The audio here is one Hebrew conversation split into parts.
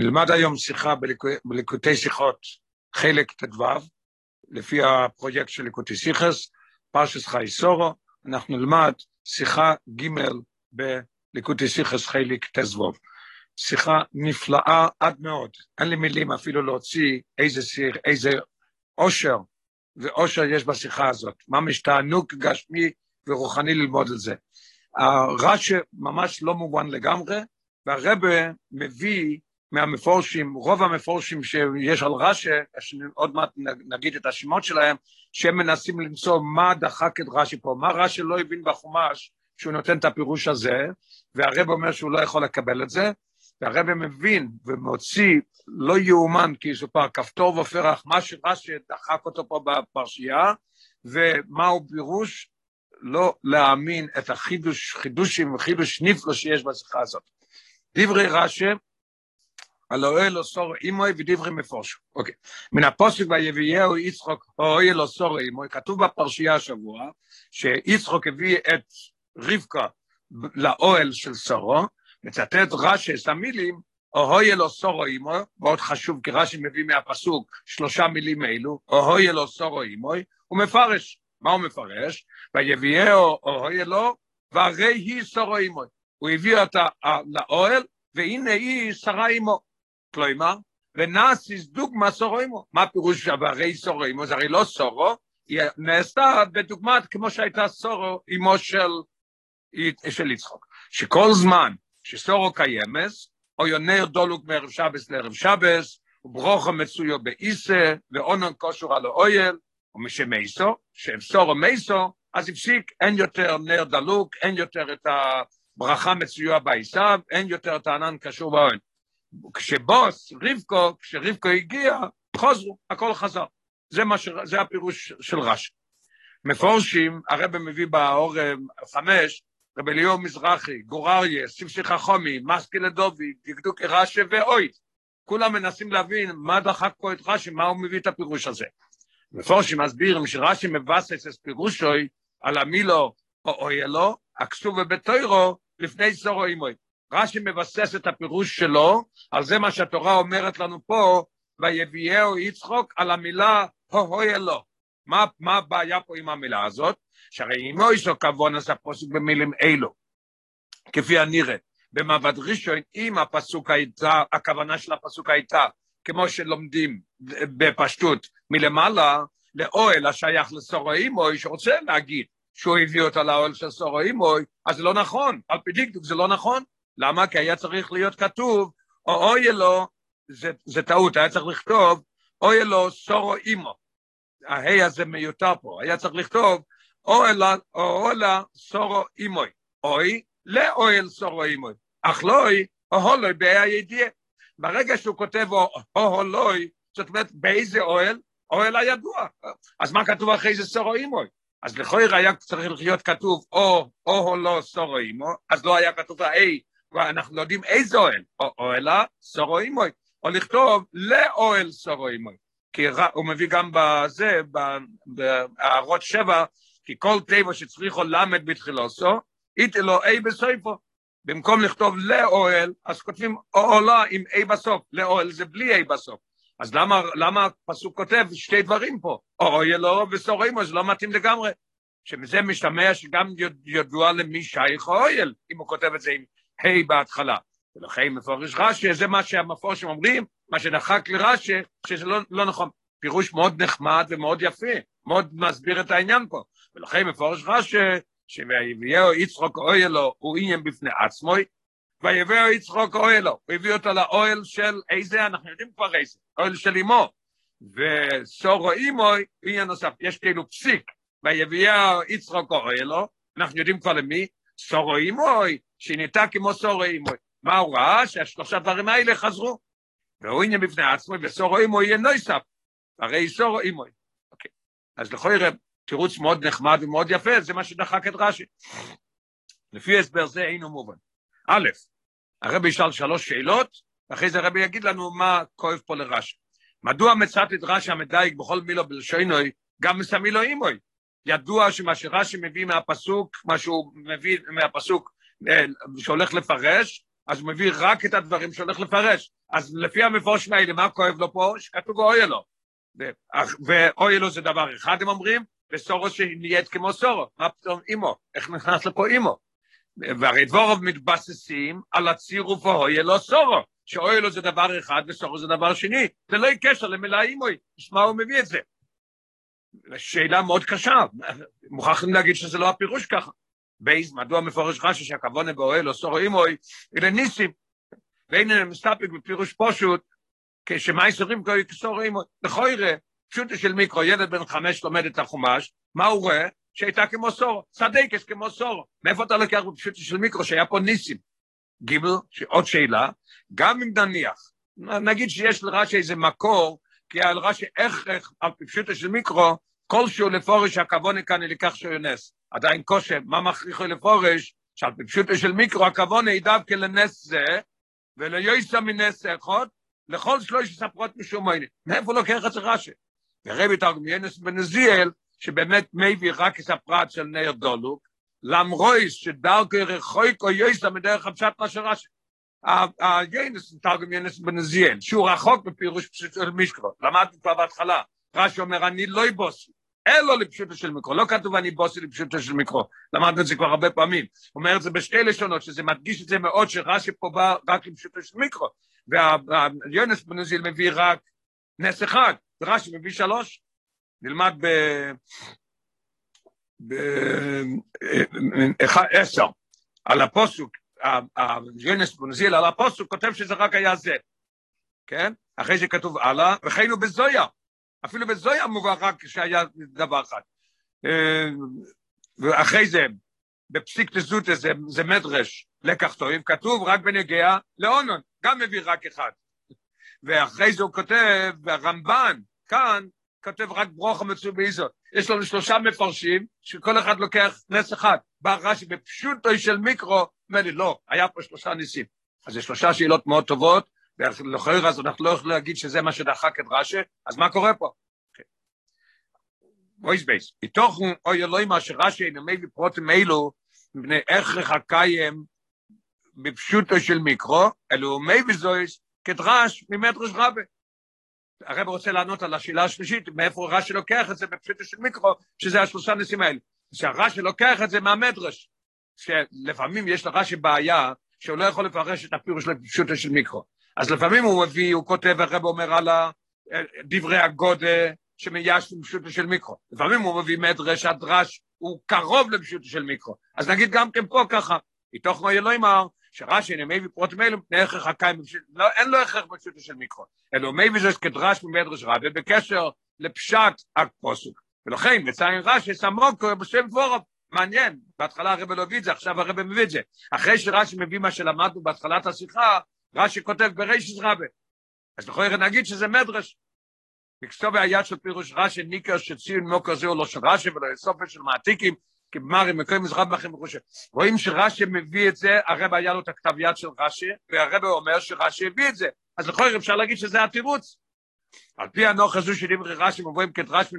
נלמד היום שיחה בליקוטי שיחות, חלק ט"ו, לפי הפרויקט של ליקוטי שיחס, פרשס חי סורו, אנחנו נלמד שיחה ג' בליקוטי שיחס חלק ט"ו. שיחה נפלאה עד מאוד, אין לי מילים אפילו להוציא איזה שיר, איזה עושר ועושר יש בשיחה הזאת, ממש תענוג גשמי ורוחני ללמוד את זה. הרש"י ממש לא מובן לגמרי, והרבה מביא מהמפורשים, רוב המפורשים שיש על רש"י, עוד מעט נגיד את השמות שלהם, שהם מנסים למצוא מה דחק את רש"י פה, מה רש"י לא הבין בחומש שהוא נותן את הפירוש הזה, והרב אומר שהוא לא יכול לקבל את זה, והרב מבין ומוציא, לא יאומן כי יסופר, כפתור ופרח, מה שרש"י דחק אותו פה בפרשייה, ומהו פירוש? לא להאמין את החידוש, חידושים וחידוש נפלא שיש בשיחה הזאת. דברי רש"י, על אוהל אוסור אימוי ודברי מפורשו. אוקיי. מן הפוסק ויביאהו יצחוק אוהל אוסור אימוי, כתוב בפרשייה השבוע, שיצחוק הביא את רבקה לאוהל של סורו, מצטט רש"י את המילים, אוהל אוסורו אימו, מאוד חשוב כי רש"י מביא מהפסוק שלושה מילים אלו, אוהל אוסורו אימוי, הוא מפרש, מה הוא מפרש? ויביאהו אוהלו, והרי היא סורו אימוי. הוא הביא אותה לאוהל, והנה היא שרה אימו. כלומר, ונאסיס דוגמה סורו אימו. מה פירוש והרי סורו אימו? זה הרי לא סורו, היא נעשתה בדוגמת כמו שהייתה סורו אימו של, של יצחוק. שכל זמן שסורו קיימס, או יונר דולוק מערב שבס לערב שבס, וברוכו מצויו באיסה, ואונן קושור על האויל, ומשמייסו, שאפסורו מייסו, אז הפסיק, אין יותר נר דלוק, אין יותר את הברכה מצויה בעיסב, אין יותר את הענן קשור באוהל. כשבוס, רבקו, כשרבקו הגיע, חוזרו, הכל חזר. זה, ש... זה הפירוש של רש"י. מפורשים, הרב מביא באור חמש, רב אליהו מזרחי, גורריה, סיפסי חכומי, מסקי לדובי, דקדוק רש"י ואוי. כולם מנסים להבין מה דחק פה את רש"י, מה הוא מביא את הפירוש הזה. מפורשים מסבירים שרש"י מבסס את פירושוי על המילו או אוהלו, הכסוב בביתוירו לפני סורו אימוי. רש"י מבסס את הפירוש שלו, על זה מה שהתורה אומרת לנו פה, ויביאהו יצחוק על המילה הוהלו. מה, מה הבעיה פה עם המילה הזאת? שהרי ישו כבון אז הפוסק במילים אלו, כפי הנראה, במעבד ראשון, אם הפסוק הייתה, הכוונה של הפסוק הייתה, כמו שלומדים בפשטות מלמעלה, לאוהל השייך לסורו אימוי, שרוצה להגיד שהוא הביא אותה לאוהל של סורו אימוי, אז זה לא נכון, על פי דקדוק זה לא נכון. למה? כי היה צריך להיות כתוב, או אוי אלו, זה, זה טעות, היה צריך לכתוב, אוי אלו סורו אימו. ההי הזה מיותר פה, היה צריך לכתוב, אוהלה סורו אימוי, אוי לאוהל סורו אימוי, אך לאוי אוהלוי בה"א הידיעה. ברגע שהוא כותב אוהלוי, זאת אומרת באיזה אוהל? אוהל הידוע. אז מה כתוב אחרי זה סורו אימוי? אז לכאורה היה צריך להיות כתוב או אוהלו סורו אימו, אז לא היה כתוב האי, ואנחנו לא יודעים איזה אוהל, או אוהלה סורו אימוי, או לכתוב לאוהל סורו אימוי. כי הוא מביא גם בזה, בהערות שבע, כי כל טבע שצריכו למד בתחילוסו, איתי לו אי בסופו. במקום לכתוב לאוהל, אז כותבים אוהלה עם אי בסוף, לאוהל זה בלי אי בסוף. אז למה, למה הפסוק כותב שתי דברים פה? אוהלו וסורימו, זה לא מתאים לגמרי. שמזה משתמע שגם ידוע למי שייך אוהל, אם הוא כותב את זה עם ה' בהתחלה. ולכן מפורש רש"י, זה מה שהמפורשים אומרים, מה שנחק לרש"י, שזה לא, לא נכון. פירוש מאוד נחמד ומאוד יפה, מאוד מסביר את העניין פה. ולכן מפורש רש"י, שויביאו יצחוק אוהלו הוא עניין בפני עצמו, ויביאו יצחוק אוהלו, הוא הביא אותו לאוהל של איזה, אנחנו יודעים כבר איזה, אוהל של אמו, וסורו אימו, עניין נוסף, יש כאילו פסיק, ויביאו יצחוק אוהלו, אנחנו יודעים כבר למי, סורו אימוי, שנהייתה כמו סורו אימוי. מה הוא ראה? שהשלושה דברים האלה חזרו. והוא עניין בפני עצמו, וסורו אימוי יהיה נויסף, הרי סורו אימוי. אוקיי. אז לכל יראה, תירוץ מאוד נחמד ומאוד יפה, זה מה שדחק את רש"י. לפי הסבר זה אינו מובן. א', הרבי ישאל שלוש שאלות, ואחרי זה הרבי יגיד לנו מה כואב פה לרש"י. מדוע מצאת את רש"י המדייק בכל מילו בלשונוי, גם מסמילו אימוי? ידוע שמה שרש"י מביא מהפסוק, מה שהוא מביא מהפסוק שהולך לפרש, אז הוא מביא רק את הדברים שהולך לפרש. אז לפי המפורשים האלה, מה כואב לו פה? שכתוב אוי לו. ואוי לו זה דבר אחד, הם אומרים, וסורו שנהיית כמו סורו. מה פתאום אימו? איך נכנס לפה אימו? והרי דבורוב מתבססים על הצירוף אוי לו סורו, שאוי לו זה דבר אחד וסורו זה דבר שני. זה לא קשר למילה אימוי, נשמע הוא מביא את זה. שאלה מאוד קשה, מוכרחים להגיד שזה לא הפירוש ככה. בייז, מדוע מפורש רש"י שהכוונה באוהל או סורו אימוי, אלה ניסים. ואין מסתפק בפירוש פשוט, כשמה יסורים כסורו אימוי. לכל יראה, פשוטו של מיקרו, ילד בן חמש לומד את החומש, מה הוא רואה? שהייתה כמו סורו, צדקס כמו סורו. מאיפה אתה לוקח בפשוטו של מיקרו שהיה פה ניסים? גיבל, עוד שאלה, גם אם נניח, נגיד שיש לרש"י איזה מקור, כי על רש"י איך, איך, על פשוטו של מיקרו, כלשהו לפורש הכוונה כאן ילקח שיונס. עדיין קושם, מה מכריחו לפורש? שעל פשוטו של מיקרו הכוונה היא דווקא לנס זה, וליועסה מנס אחד, לכל שלוש ספרות משום עניין. מאיפה לוקח את זה רש"י? ורבי תרגמיינס בנזיאל, שבאמת מביא רק את הפרט של נר דולוק, למרויס שדרכי רחויקו יויסה מדרך הפשט מה שרש"י. היינס תרגמיינס בנזיאל, שהוא רחוק בפירוש פשוט של מישקרו, למדנו כבר בהתחלה, רש"י אומר, אני לא אבוסי, אלו לפשוטו של מיקרו, לא כתוב אני בוסי לפשוטו של מיקרו, למדנו את זה כבר הרבה פעמים, הוא אומר את זה בשתי לשונות, שזה מדגיש את זה מאוד, שרש"י פה בא רק לפשוטו של מיקרו, והיונס בנזיל מביא רק נס אחד, ורש"י מביא שלוש, נלמד ב... ב... עשר, על הפוסוק, היונס בנזיל על הפוסוק כותב שזה רק היה זה, כן? אחרי שכתוב הלאה, הוא בזויה, אפילו בזויה מובא רק שהיה דבר אחד. ואחרי זה, בפסיק תזוטה זה, זה מדרש, לקח טוב, כתוב רק בנגיע לאונון, גם מביא רק אחד. ואחרי זה הוא כותב, והרמב"ן, כאן, כותב רק ברוך המצוי באיזו. יש לנו שלושה מפרשים, שכל אחד לוקח נס אחד. בא רש"י בפשוטו של מיקרו, אומר לי, לא, היה פה שלושה ניסים. אז זה שלושה שאלות מאוד טובות, ולכאורה אז אנחנו לא יכולים להגיד שזה מה שדחק את רש"י, אז מה קורה פה? וויס בייס, מתוך אוי אלוהי מה שרש"י אינו מביא פרוטים אלו, מפני הכרח הקיים בפשוטו של מיקרו, אלו הוא מביא כדרש ממדרש רבה. הרב רוצה לענות על השאלה השלישית, מאיפה רש"י לוקח את זה בפשוטו של מיקרו, שזה השלושה ניסים האלה. שהרש"י לוקח את זה מהמדרש, שלפעמים יש לרש"י בעיה, שהוא לא יכול לפרש את הפירוש לפשוטו של מיקרו. אז לפעמים הוא מביא, הוא כותב, הרב אומר על דברי הגודה שמייש לפשוטו של מיקרו. לפעמים הוא מביא מדרש, הדרש הוא קרוב לפשוטו של מיקרו. אז נגיד גם כן פה ככה, מתוך מה אלוהים אמר, שרש"י אינו מביא פרוט מאלו, מפני הכרח הקיים, לא, אין לו הכרח בפשוטו של מיקרו, אלא מביא זה כדרש ממדרש רבי בקשר לפשט הפוסוק. ולכן, מציין רש"י סמוקו בשם דבורוב. מעניין, בהתחלה הרב לא הביא את זה, עכשיו הרב מביא את זה. אחרי שרש"י מביא מה שלמדנו בהתחלת השיחה, רש"י כותב ברישיס רבה. אז לכל ירד נגיד שזה מדרש. בכתוב היד של פירוש רש"י ניקר שציון מוקר זהו לא של רש"י ולא סופר של מעתיקים, כמרי מקוי מזרח בכם וחושב. רואים שרש"י מביא את זה, הרב היה לו את הכתב יד של רש"י, והרב אומר שרש"י הביא את זה. אז לכל ירד אפשר להגיד שזה התירוץ. על פי הנוח הזו של דברי רש"י מבואים כדרש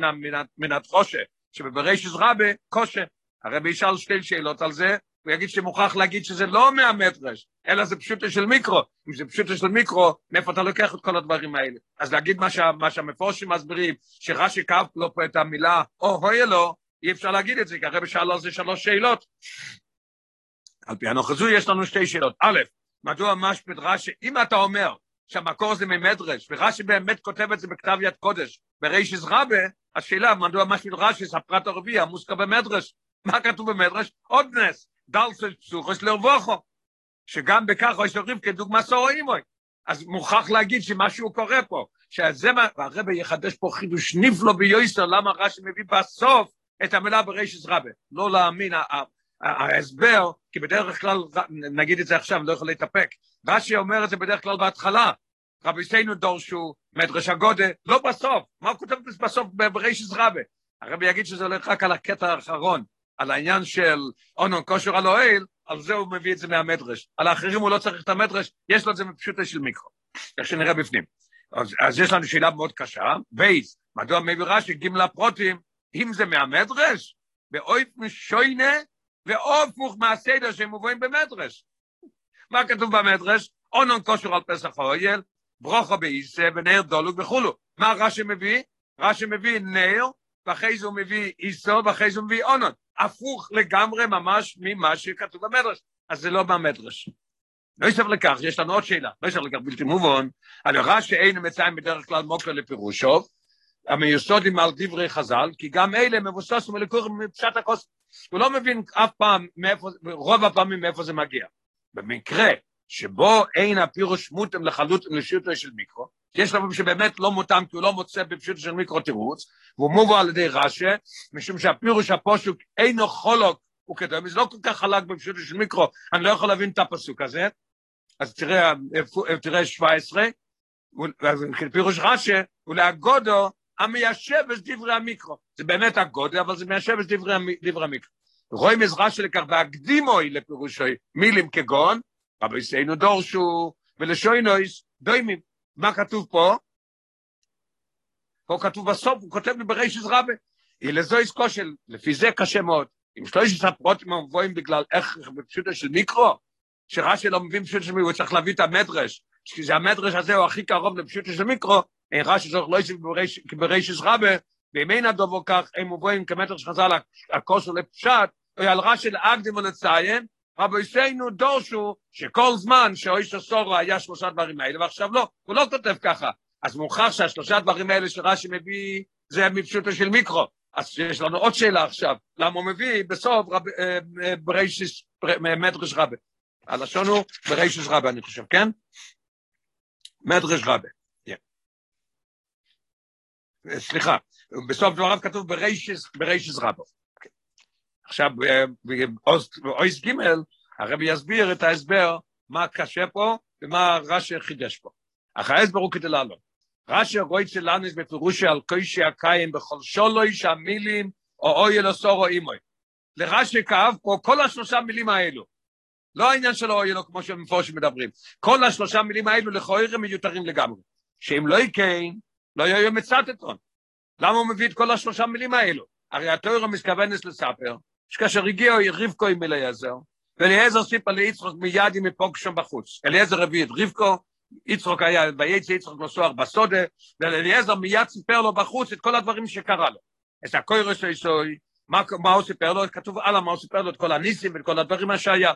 מן התחושה, שבברישיס רבה, קושה. הרב ישאל שתי שאלות על זה, הוא יגיד שמוכרח להגיד שזה לא מהמטרש, אלא זה פשוטו של מיקרו. אם זה פשוטו של מיקרו, מאיפה אתה לוקח את כל הדברים האלה? אז להגיד מה, שה, מה שהמפורשים מסבירים, שרש"י קו לו פה את המילה או הויה לו, אי אפשר להגיד את זה, כי הרב שאל זה שלוש שאלות. על פי הנוחזו יש לנו שתי שאלות. א', מדוע משפט רש"י, אם אתה אומר שהמקור זה ממדרש, ורש"י באמת כותב את זה בכתב יד קודש, ברישיס רבה, השאלה, מדוע משפט רש"י הפרט הרביעי, המוסקה במדרש. מה כתוב במדרש? עוד נס. דלסל פסוחס לרווחו, שגם בכך יש אומרים כדוגמה סורוימוי. אז מוכרח להגיד שמשהו קורה פה, שזה מה, והרבא יחדש פה חידוש נפלא ביוסר, למה רש"י מביא בסוף את המילה ברישס רבה. לא להאמין, ההסבר, כי בדרך כלל, נגיד את זה עכשיו, לא יכול להתאפק, רש"י אומר את זה בדרך כלל בהתחלה, רביסנו דורשו, מדרש הגודה, לא בסוף, מה הוא כותב בסוף ברישס רבה? הרבי יגיד שזה הולך רק על הקטע האחרון, על העניין של אונון כושר על אוהל, על זה הוא מביא את זה מהמדרש. על האחרים הוא לא צריך את המדרש, יש לו את זה מפשוטה של מיקרו. איך שנראה בפנים. אז, אז יש לנו שאלה מאוד קשה, בייס, מדוע מביא רש"י גימלה פרוטים, אם זה מהמדרש, ואויף משוינה, ואוף מוך מהסדר שהם מובאים במדרש. מה כתוב במדרש? אונון כושר על פסח אויל, ברוכו באיסה ונר דולוג וכולו. מה רש"י מביא? רש"י מביא נר, ואחרי זה הוא מביא איסו, ואחרי זה הוא מביא אונון. הפוך לגמרי ממש ממה שכתוב במדרש. אז זה לא במדרש. לא יסף לכך, יש לנו עוד שאלה, לא יסף לכך בלתי מובן, על רש"י אין מציין בדרך כלל מוקר לפירושו, המיוסודים על דברי חז"ל, כי גם אלה מבוססים ולקוחים מפשט הכוס. הוא לא מבין אף פעם מאיפה, רוב הפעמים מאיפה זה מגיע. במקרה שבו אין הפירוש מותם לחלוטין לשיעותו של מיקרו, יש רבים שבאמת לא מותם כי הוא לא מוצא בפשוטו של מיקרו תירוץ, והוא מובו על ידי רש"י, משום שהפירוש הפושוק אינו חולוק הוא כדאי, זה לא כל כך חלק בפשוטו של מיקרו, אני לא יכול להבין את הפסוק הזה, אז תראה, תראה 17, פירוש רש"י, ולהגודו המיישב את דברי המיקרו. זה באמת הגודל, אבל זה מיישב את דברי, דברי המיקרו. רואים עזרה שלכך, והקדימוי לפירושוי מילים כגון, רבי סיינו דורשו, ולשוינויס דוימים. מה כתוב פה? פה כתוב בסוף, הוא כותב לי ברישס רבה. אילזויס כושל, לפי זה קשה מאוד. אם שלושת הפרוטים המבואים בגלל איך בפשוטו של מיקרו, שרש"י לא מבין פשוטו של מיקרו, הוא צריך להביא את המדרש, כי זה המדרש הזה הוא הכי קרוב לפשוטו של מיקרו, אין רש"י צריך לא יוסיף ברישס רבה, ואם אין הדובו כך, הם מבואים כמדרש חז"ל הכוסו לפשט, או על רש"י לאקדים ולציין, רבי יסיינו דורשו שכל זמן שאויש הסורו היה שלושה דברים האלה, ועכשיו לא, הוא לא כותב ככה. אז מוכח שהשלושה דברים האלה שרש"י מביא, זה מפשוטו של מיקרו. אז יש לנו עוד שאלה עכשיו, למה הוא מביא בסוף אה, אה, ברישיס, מדרש רבה. הלשון הוא ברישיס רבה, אני חושב, כן? מדרש רבה. סליחה, בסוף דבריו כתוב ברישיס, רבה. עכשיו, באויס ג' הרבי יסביר את ההסבר מה קשה פה ומה רש"י חידש פה. אחרי ההסבר הוא כדי לעלות. רש"י אצל לנס בפירושי על קוישי הקיים בכל שולוי שהמילים או אוי אלו סורו אימוי. לרש"י כאב פה כל השלושה מילים האלו. לא העניין של אוי אלו כמו שמפורשים מדברים. כל השלושה מילים האלו לכאורה מיותרים לגמרי. שאם לא יקיים, לא יהיה מצטטון. למה הוא מביא את כל השלושה מילים האלו? הרי התוירו מתכוונס לספר, שכאשר הגיעו רבקו עם אליעזר, ואליעזר סיפר ליצחוק מיד עם מפוג שם בחוץ. אליעזר הביא את רבקו, יצחוק היה, וייצא יצחוק נוסוח בסודה, ואליעזר מיד סיפר לו בחוץ את כל הדברים שקרה לו. את הקוירס היסוי, מה, מה הוא סיפר לו? כתוב הלאה מה הוא סיפר לו, את כל הניסים ואת כל הדברים מה שהיה.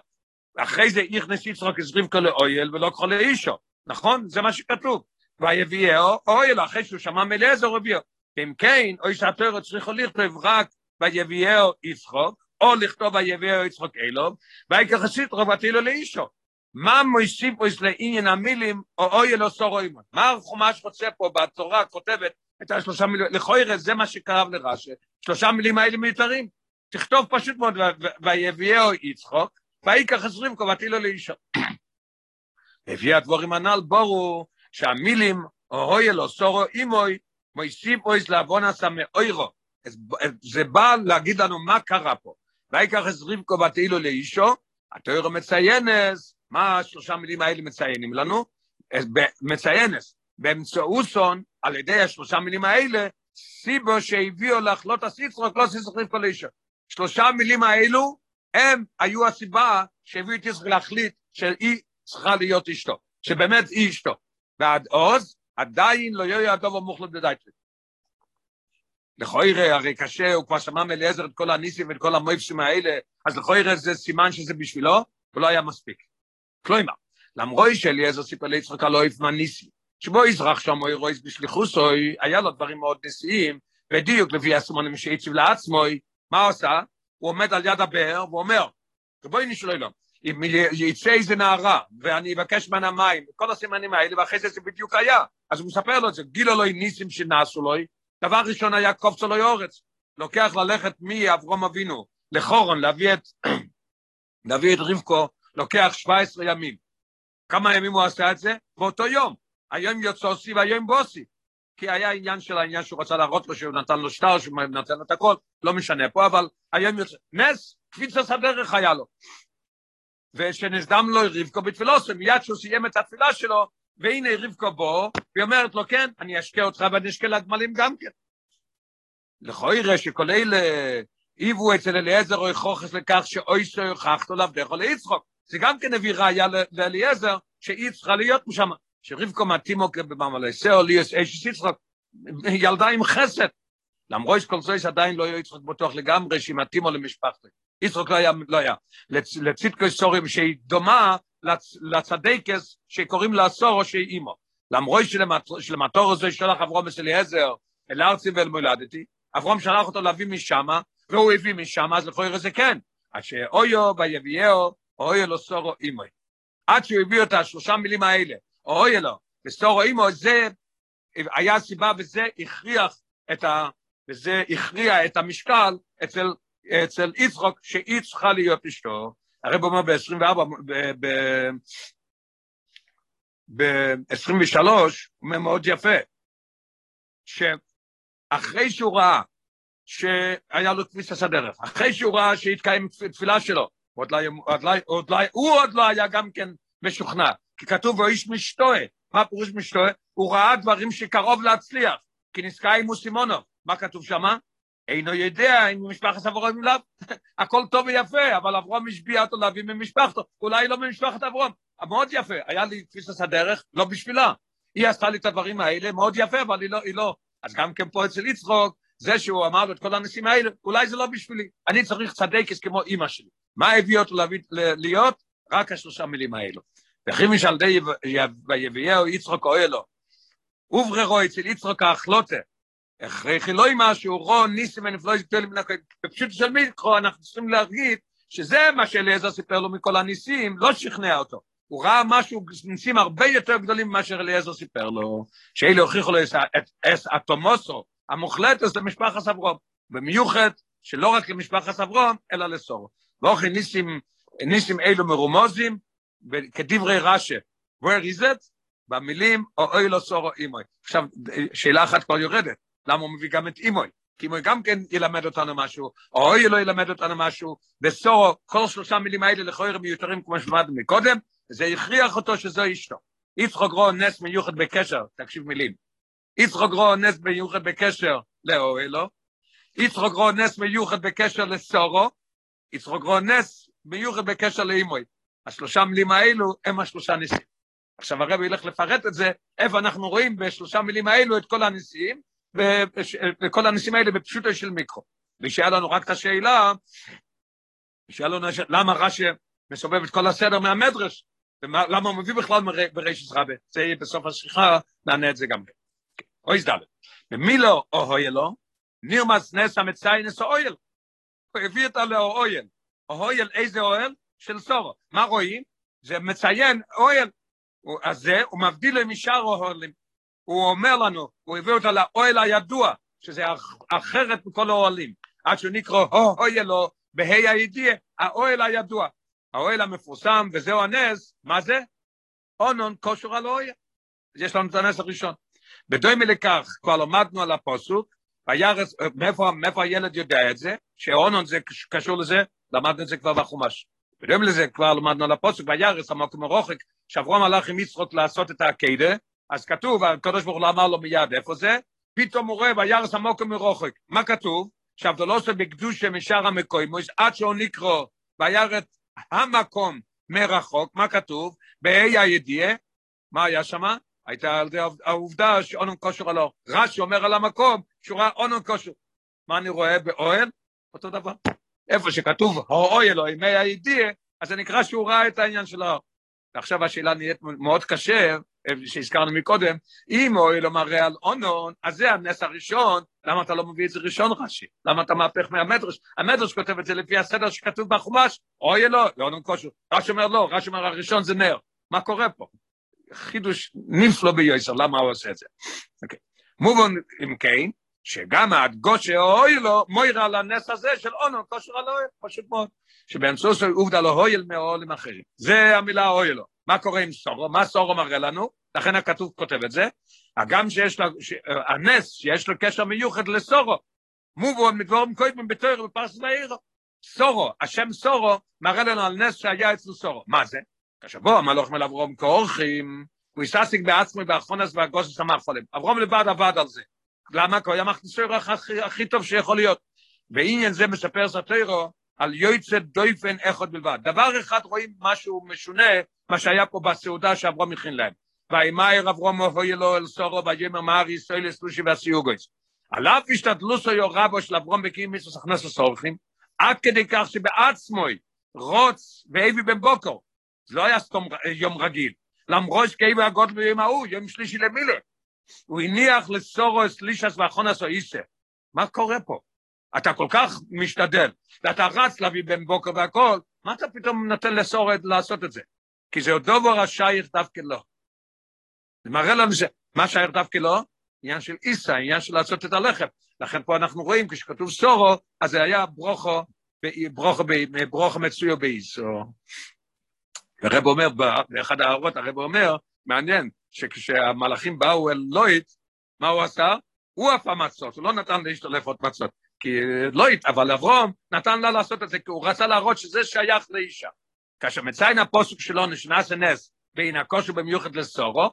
אחרי זה יכנס יצחוק את רבקו לאויל ולא כל לאישו, נכון? זה מה שכתוב. ויביאו אויל, אחרי שהוא שמע מאליעזר הוא הביאו. אם כן, אוי שהתוירו צריכו לכתוב רק ויביאו יצחוק, או לכתוב ויביאו יצחוק אלוב, ויקח הסטרו ותהילו לאישו. מה מוסיף פה לעניין המילים, או אוי אלו סורו אימו. מה החומש רוצה פה בתורה כותבת את השלושה מילים, לכוירס זה מה שקרב לרש"י, שלושה מילים האלה מיותרים. תכתוב פשוט מאוד, ויביאו יצחוק, ויקח רבקו ותהילו לאישו. לפי הדבורים הנ"ל בורו שהמילים, או אוי אלו סורו אימוי, פה לעוון עשה מאוירו. זה בא להגיד לנו מה קרה פה. ויקח את רבקו ותהילו לאישו, התוירו מציינס, מה השלושה מילים האלה מציינים לנו? מציינס, באמצעוסון, על ידי השלושה מילים האלה, סיבו שהביאו להחלות הסיצרוק, לא סיצרוק רבקו לאישו. שלושה מילים האלו, הם היו הסיבה שהביאו את יצחק להחליט שהיא צריכה להיות אשתו, שבאמת היא אשתו. ועד עוז, עדיין לא יהיה הדוב המוחלט בדייטלית. לכוירא, הרי קשה, הוא כבר שמע מאליעזר את כל הניסים ואת כל המויפסים האלה, אז לכוירא זה סימן שזה בשבילו, ולא היה מספיק. כלומר, למרוי שאליעזר סיפר ליצחק על אויב מהניסים, שבו יזרח שם אוי רויס בשליחוסוי, היה לו דברים מאוד נשיאים, בדיוק לפי הסימונים שהציב לעצמו, מה עושה? הוא עומד על יד הבאר ואומר, בואי נשאלו לו, אם יצא איזה נערה, ואני אבקש ממנה מים, כל הסימנים האלה, ואחרי זה זה בדיוק היה. אז הוא מספר לו את זה, גילו לו ניסים שנעשו לו, דבר ראשון היה קופצו לו יורץ, לוקח ללכת מאברום אבינו לחורון, להביא את, להביא את רבקו, לוקח 17 ימים. כמה ימים הוא עשה את זה? באותו יום. היום יוצאוסי והיום בוסי. כי היה עניין של העניין שהוא רצה להראות לו שהוא נתן לו שטר, שהוא נתן לו את הכל, לא משנה פה, אבל היום יוצא, נס, קפיצת הדרך היה לו. ושנסדם לו רבקו בתפילוסו, מיד שהוא סיים את התפילה שלו, והנה רבקו בו, והיא אומרת לו, כן, אני אשקה אותך ואני אשקה לגמלים גם כן. לכוירא שכל אלה היוו אצל אליעזר או יכוחס לכך שאוי סו יוכחתו לעבדך או ליצחוק. זה גם כן הביא ראיה לאליעזר, שהיא צריכה להיות משם, שרבקו מתאימו בממלסר, ליאס אש יצחק, ילדה עם חסד. למרות שכל זה שעדיין לא היה יצחק בטוח לגמרי, שהיא מתאימו למשפחתו. יצחק לא היה, לא היה. לצדקו סורים שהיא דומה לצדקס שקוראים לה סורו שהיא אימו. למרות שלמטור הזה שלח אברום אליעזר אל ארצי ואל מולדתי, אברום שלח אותו להביא משם, והוא הביא משם, אז לכאורה זה כן. עד שאויו ויביאו, אויו לו סורו אימוי. עד שהוא הביא את השלושה מילים האלה, אויו לו, וסורו אימו, זה היה סיבה וזה הכריח את ה... וזה הכריע את המשקל אצל, אצל יצחוק, שהיא צריכה להיות אשתו. הרב אומר ב-24, ב-23, הוא אומר מאוד יפה, שאחרי שהוא ראה שהיה לו תפיסת הדרך, אחרי שהוא ראה שהתקיים תפילה שלו, עוד לא, עוד לא, עוד לא, הוא עוד לא היה גם כן משוכנע, כי כתוב בו איש משתוה, מה פירוש משתוה? הוא ראה דברים שקרוב להצליח, כי נזכה עם מוסימונוב, מה כתוב שמה? אינו יודע אם משפחת אברהם לאו, הכל טוב ויפה, אבל אברהם השביע אותו להביא ממשפחתו, אולי לא ממשפחת אברהם, מאוד יפה, היה לי תפיסת הדרך, לא בשבילה, היא עשתה לי את הדברים האלה, מאוד יפה, אבל היא לא, היא לא, אז גם כן פה אצל יצחוק, זה שהוא אמר לו את כל האנשים האלה, אולי זה לא בשבילי, אני צריך צדקס כמו אימא שלי. מה הביא אותו להביא, להיות? רק השלושה מילים האלו. וכי משל די ויביאהו יצחוק אוהלו, ובררו אצל יצחוק האחלוטה, לא עם משהו, רו ניסים ונפלוי גדולים מן. בפשוט של מיקרו אנחנו צריכים להגיד שזה מה שאליעזר סיפר לו מכל הניסים, לא שכנע אותו. הוא ראה משהו, ניסים הרבה יותר גדולים ממה שאליעזר סיפר לו, שאלה הוכיחו לו את התומוסו, המוחלטת למשפחת אברום, במיוחד שלא רק למשפחת אברום, אלא לסורו. ואוכי ניסים, ניסים אלו מרומוזים, כדברי רש"א, where is it? במילים, או אוי לא סורו אימוי. עכשיו, שאלה אחת כבר יורדת, למה הוא מביא גם את אימוי? כי אימוי גם כן ילמד אותנו משהו, או אוי לא ילמד אותנו משהו, בסורו, כל שלושה מילים האלה לכאורה מיותרים כמו שלמדנו מקודם, וזה הכריח אותו שזו אשתו. יצחוק רו נס מיוחד בקשר, תקשיב מילים, יצחוק רו נס מיוחד בקשר לאוהלו, יצחוק רו נס מיוחד בקשר לסורו, יצחוק רו נס מיוחד בקשר לאימוי. השלושה מילים האלו הם השלושה ניסים. עכשיו הרב ילך לפרט את זה, איפה אנחנו רואים בשלושה מילים האלו את כל הניסים, וכל הניסים האלה בפשוטו של מיקרו. ושהיה לנו רק את השאלה, לנו למה רש"י מסובב את כל הסדר מהמדרש, ולמה הוא מביא בכלל ברישס רבה, זה יהיה בסוף השיחה, נענה את זה גם כן. אוי זדלת. ומילו אוהלו, נרמס נס המציינס אוהל. הוא הביא אותה לאוהל. אוהל איזה אוהל? של סורו. מה רואים? זה מציין אוהל. אז זה, הוא מבדיל משאר אוהלים. הוא אומר לנו, הוא הביא אותה לאוהל הידוע, שזה אחרת מכל האוהלים. עד שהוא נקרא אוהלו, בה"א הידיעה, האוהל הידוע. האוהל המפורסם, וזהו הנס, מה זה? אונון כושר על אוהל. יש לנו את הנס הראשון. בדומה לכך, כבר למדנו על הפוסוק, וירס, מאיפה, מאיפה הילד יודע את זה? שאונון זה קשור לזה, למדנו את זה כבר בחומש. בדומה לזה כבר למדנו על הפוסוק, וירס המקום הרוחק, שאברום הלך עם יצחוק לעשות את העקדה, אז כתוב, הקדוש ברוך הוא אמר לו מיד, איפה זה? פתאום הוא רואה וירס המוקם מרוחק. מה כתוב? שעבדו לא בקדושה משאר המקוימוס, עד שהוא נקרא וירת המקום מרחוק, מה כתוב? בה"א הידיעה, מה היה שמה? הייתה על זה העובדה שאונון כושר עלו. רש"י אומר על המקום שהוא ראה אונון כושר. מה אני רואה באוהל? אותו דבר. איפה שכתוב האוהל או ימי הידיעה, אז זה נקרא שהוא ראה את העניין של האור. ועכשיו השאלה נהיית מאוד קשה, שהזכרנו מקודם, אם אוהל מראה על אונון, אז זה הנס הראשון, למה אתה לא מביא את זה ראשון רש"י? למה אתה מהפך מהמדרש? המדרש כותב את זה לפי הסדר שכתוב בחומש, אוי לא, לאונון כושר. רש"י אומר לא, רש"י אומר הראשון זה נר. מה קורה פה? חידוש נפלא ביוסר, למה הוא עושה את זה? אוקיי. מובן, אם כן, שגם הדגושה אוי לו, מוירה על הנס הזה של אונון כושר על אוהל, פשוט מאוד. שבאמצעות עובדה לא הויל מאוהלים אחרים. זה המילה אוי לו. מה קורה עם סורו? מה סורו מראה לנו? לכן הכתוב כותב את זה. הגם שיש לו, ש... הנס שיש לו קשר מיוחד לסורו, מובן מדבורם קוידמן בתויר בפרס ואירו. סורו, השם סורו, מראה לנו על נס שהיה אצלו סורו. מה זה? כשבוע מלוך מל אברום כאורחים, הוא יססיק בעצמו באחרונס והגוסס המאכולים. אברום לבד עבד על זה. למה? כי הוא היה מכניסו הכי, הכי טוב שיכול להיות. בעניין זה מספר סטוירו, על יועצת דויפן אחד בלבד. דבר אחד רואים משהו משונה, מה שהיה פה בסעודה שאברום הכין להם. וימאר אברום הוי לו אל סורו ויאמר מאר ישראל סלושי והסיוגויס. עליו השתדלוסו יורבו של אברום בקים מיסוס הכנס לסורכים, עד כדי כך שבעצמוי רוץ ואיבי בן בוקר, זה לא היה סתום יום רגיל, למרות שכאיבי הגודל ביום ההוא, יום שלישי למילה, הוא הניח לסורו סלישס ואחונס או איסר. מה קורה פה? אתה כל כך משתדל, ואתה רץ להביא בן בוקר והכל, מה אתה פתאום נותן לסורת לעשות את זה? כי זה עוד דובר השייך דווקא לא. זה מראה לנו שמה שייך דווקא לא, עניין של איסה, עניין של לעשות את הלחם. לכן פה אנחנו רואים, כשכתוב סורו, אז זה היה ברוכו, ברוכו, ברוכו מצויו באיסו. הרב אומר, באחד ההערות הרב אומר, מעניין, שכשהמלאכים באו אל לויט, מה הוא עשה? הוא אף המצות, הוא לא נתן לאשתו לאפות מצות. כי לויט, אבל אברום נתן לה לעשות את זה, כי הוא רצה להראות שזה שייך לאישה. כאשר מציין הפוסק שלו נשנס הנס בין הכושר במיוחד לסורו,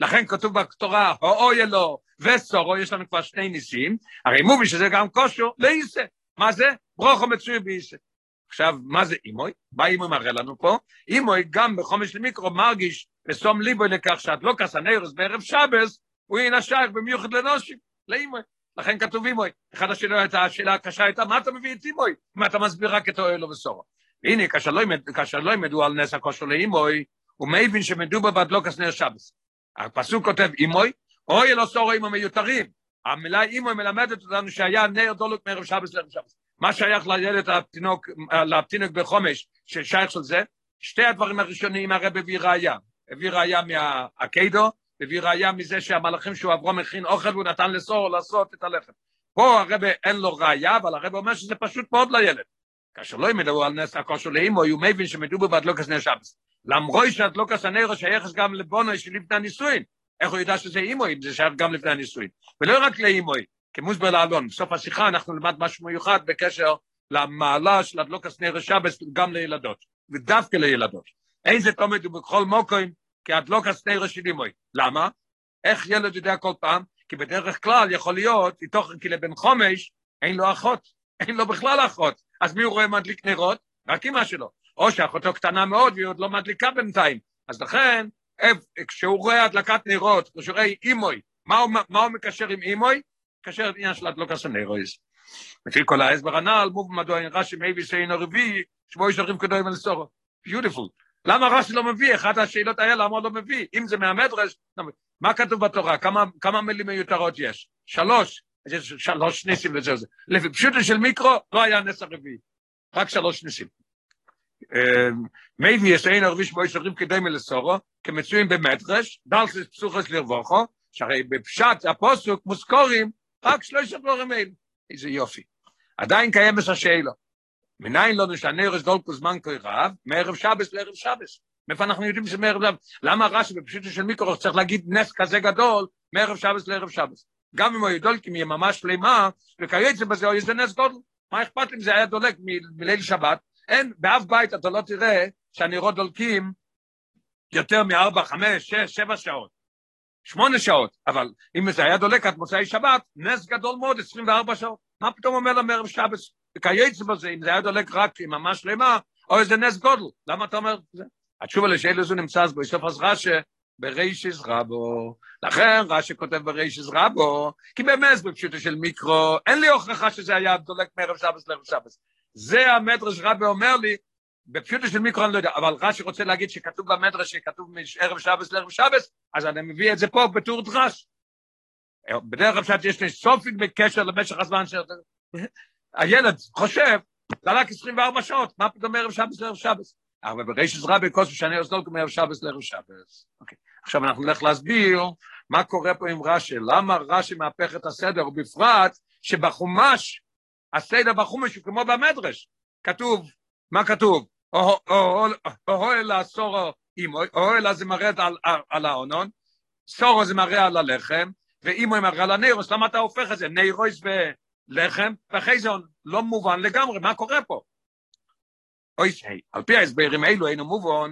לכן כתוב בתורה, האוי אלו וסורו, יש לנו כבר שני ניסים, הרי מובי שזה גם כושר לאיסה. מה זה? ברוכו מצוי באיסה. עכשיו, מה זה אימוי? מה אימוי מראה לנו פה? אימוי גם בחומש למיקרו מרגיש ושום ליבו לכך שהדלוקס הנרס בערב שבס, הוא ינשייך במיוחד לנושים, לאימוי. לכן כתוב אימוי. אחד השאלות, השאלה הקשה הייתה, מה אתה מביא את אימוי? אם אתה מסביר רק את אוהלו וסורו. הנה, כאשר לא ילמדו על נס הכושר לאימוי, הוא מבין שמדובר בדלוקס נר שבס. הפסוק כותב אימוי, אוי לא סורו עם המיותרים. המילה אימוי מלמדת אותנו שהיה נר דולוק מערב שבס לערב שבס. מה שייך לילד התינוק, לתינוק בחומש, ששייך של זה? שתי הדברים הראשונים הרב הביא ראייה. הביא ראייה מהקיידו, הביא ראייה מזה שהמלאכים שהוא אברום מכין אוכל והוא נתן לסור לעשות את הלחם. פה הרב אין לו ראייה, אבל הרב אומר שזה פשוט מאוד לילד. כאשר לא למד על נס הקשור לאימו, הוא מבין שמדובר בהדלקת נר שבת. למרות שהדלקת הנר שייך גם לבנות לפני הנישואין. איך הוא ידע שזה אימו, אם זה שייך גם לפני הנישואין. ולא רק לאימו, כמוסבר להלן, בסוף השיחה אנחנו נלמד משהו מיוחד בקשר למעלה של הדלקת נר שבת גם לילדות, ודווקא לילדות. אין זה תמיד ובכל מקום, כי הדלקת נר של אימו. למה? איך ילד יודע כל פעם? כי בדרך כלל יכול להיות, מתוך כי לבן חומש אין לו אחות, אין לו בכלל אחות. אז מי הוא רואה מדליק נרות? רק אמא שלו. או שאחותו קטנה מאוד והיא עוד לא מדליקה בינתיים. אז לכן, כשהוא רואה הדלקת נרות, כשהוא רואה אימוי, מה הוא, מה הוא מקשר עם אימוי? מקשר את עניין של הדלוקת הנרויס. לפי כל ההסבר הנ"ל, מוב מדוע אין רש"י מביא שאינו רביעי, שבו יש דברים כדורים על סורו. ביוטיפול. למה רש"י לא מביא? אחת השאלות האלה, למה לא מביא? אם זה מהמדרש, מה כתוב בתורה? כמה, כמה מילים מיותרות יש? שלוש. יש שלוש ניסים וזה זה. לפי פשוטו של מיקרו, לא היה נס הרביעי. רק שלוש ניסים. מייבי יש אין ערביש בו יש ערים כדי מלסורו, כמצויים במדרש, דלסס פסוחס לרווחו, שהרי בפשט הפוסוק מוזכורים רק שלוש דברים אלו. איזה יופי. עדיין קיים את השאלה. מניין לא נשנה רש דולקו זמן כה רב, מערב שבס לערב שבס. מאיפה אנחנו יודעים שמערב שבס? למה רש"י בפשוטו של מיקרו צריך להגיד נס כזה גדול, מערב שבס לערב שבס? גם אם הוא ידולקים יממה שלמה, וכיוצא בזה או איזה נס גודל. מה אכפת אם זה היה דולק מליל שבת? אין, באף בית אתה לא תראה שהנרות דולקים יותר מארבע, חמש, שש, שבע שעות, שמונה שעות, אבל אם זה היה דולק עד מוצאי שבת, נס גדול מאוד, 24 שעות. מה פתאום אומר למערב שבס? וכיוצא בזה, אם זה היה דולק רק יממה שלמה, או איזה נס גודל, למה אתה אומר זה? התשובה לשאלה זו נמצא בסוף אז רש"י, ברישיס רבו. לכן רש"י כותב ברישיס רבו, כי באמת בפשוטו של מיקרו, אין לי הוכחה שזה היה דולק מערב שבס לערב שבס. זה המדרש רבי אומר לי, בפשוטו של מיקרו אני לא יודע, אבל רש"י רוצה להגיד שכתוב במדרש שכתוב מערב שבס לערב שבס, אז אני מביא את זה פה בטור דרש. בדרך כלל שיש לי סופיק בקשר למשך הזמן ש... הילד חושב, דלק 24 שעות, מה פתאום מערב שבס לערב שבס? אבל ברישס רבי כוסו שאני עושה מערב שבס לערב שבס. אוקיי. עכשיו אנחנו נלך להסביר מה קורה פה עם רש"י, למה רש"י מהפך את הסדר, ובפרט שבחומש, הסדר בחומש הוא כמו במדרש, כתוב, מה כתוב? אוהל הסורו אימו, אוהל זה מראה על האונון, סורו זה מראה על הלחם, ואימו מראה על הנרוס, למה אתה הופך את זה? נרוס ולחם, זה לא מובן לגמרי, מה קורה פה? אוי, על פי ההסברים האלו אינו מובן,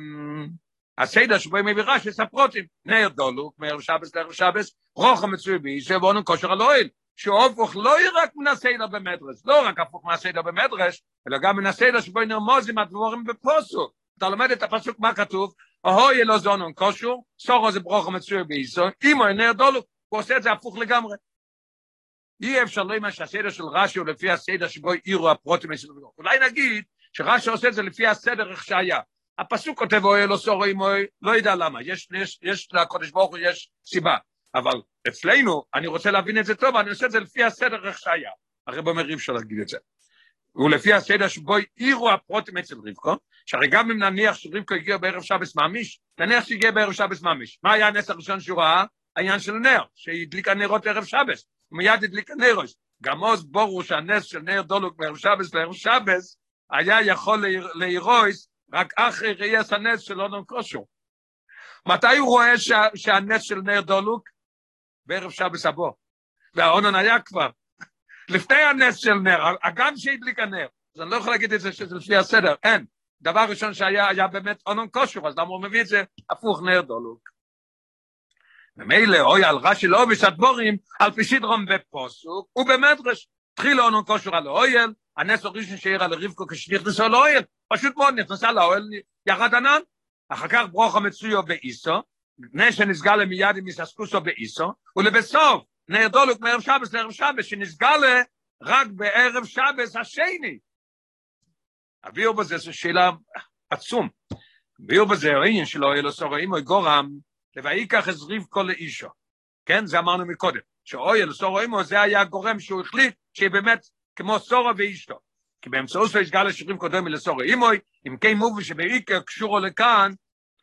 הסדר שבו הם מביא רש"י ספרוטים, נר דולוק, מערב שבס לערב שבס, רוחו מצוי בי, שבונו כושר על אוהל, שהוא הפוך לא רק מן הסדר במדרש, לא רק הפוך מן הסדר במדרש, אלא גם מן הסדר שבו נרמוזים הדבורים בפוסוק. אתה לומד את הפסוק מה כתוב, אהוי אלו זונון קושור, סורו זה ברוך מצוי באיסו, אימו אינר דולו, הוא עושה את זה הפוך לגמרי. אי אפשר לא לומר שהסדר של רש"י הוא לפי הסדר שבו עירו הפרוטים מסביבו. אולי נגיד שרש"י עושה את זה לפי הסדר איך שהיה. הפסוק כותב אוי אלו סורו אימו, לא יודע למה, יש, יש, יש לקודש ברוך הוא יש סיבה. אבל אצלנו, אני רוצה להבין את זה טוב, אני עושה את זה לפי הסדר איך שהיה. הרב אומר אי אפשר להגיד את זה. ולפי הסדר שבו עירו הפרוטים אצל רבקו, שהרי גם אם נניח שרבקו הגיע בערב שבס ממש, נניח שהגיע בערב שבס ממש. מה היה הנס הראשון שהוא ראה? העניין של נר, שהדליק הנרות ערב שבס. הוא מיד הדליק הנרות. גם עוז בורו שהנס של נר דולוק בערב שבס לערב שבס, היה יכול להירויס רק אחרי ראייס הנס של אונון קושו. מתי הוא רואה שה, שהנס של נר דולוק? בערב שבס הבוא. והאונון היה כבר. לפני הנס של נר, הגם שהדליק הנר. אז אני לא יכול להגיד את זה שזה לפי הסדר, אין. דבר ראשון שהיה, היה באמת אונון כושר, אז למה הוא מביא את זה? הפוך נר דולוק. ומילא, אוי על רש"י לא בשדבורים, על פי שדרום בפוסוק, ובמדרש. התחיל אונון כושר על האויל, הנס הראשון שהעיר על רבקו כשנכנסו לאויל, פשוט מאוד נכנסה לאוהל, ירד ענן. אחר כך ברוך המצויו באיסו, נס שנסגל מיד עם מססקוסו באיסו, ולבסוף, נר דולוק מערב שבס לערב שבס, שנסגל רק בערב שבס השני. הביאו בזה, זו שאלה עצום. הביאו בזה, העניין שלו, אלו סורו או גורם, לויקח הזריב כל לאישו. כן, זה אמרנו מקודם. שאוי אלו סורו אימו, זה היה הגורם שהוא החליט שהיא באמת כמו סורו ואישתו. כי באמצעות זה ישגל השירים קודם לסורו אימוי, אם כן מובי שבעיקר קשורו לכאן,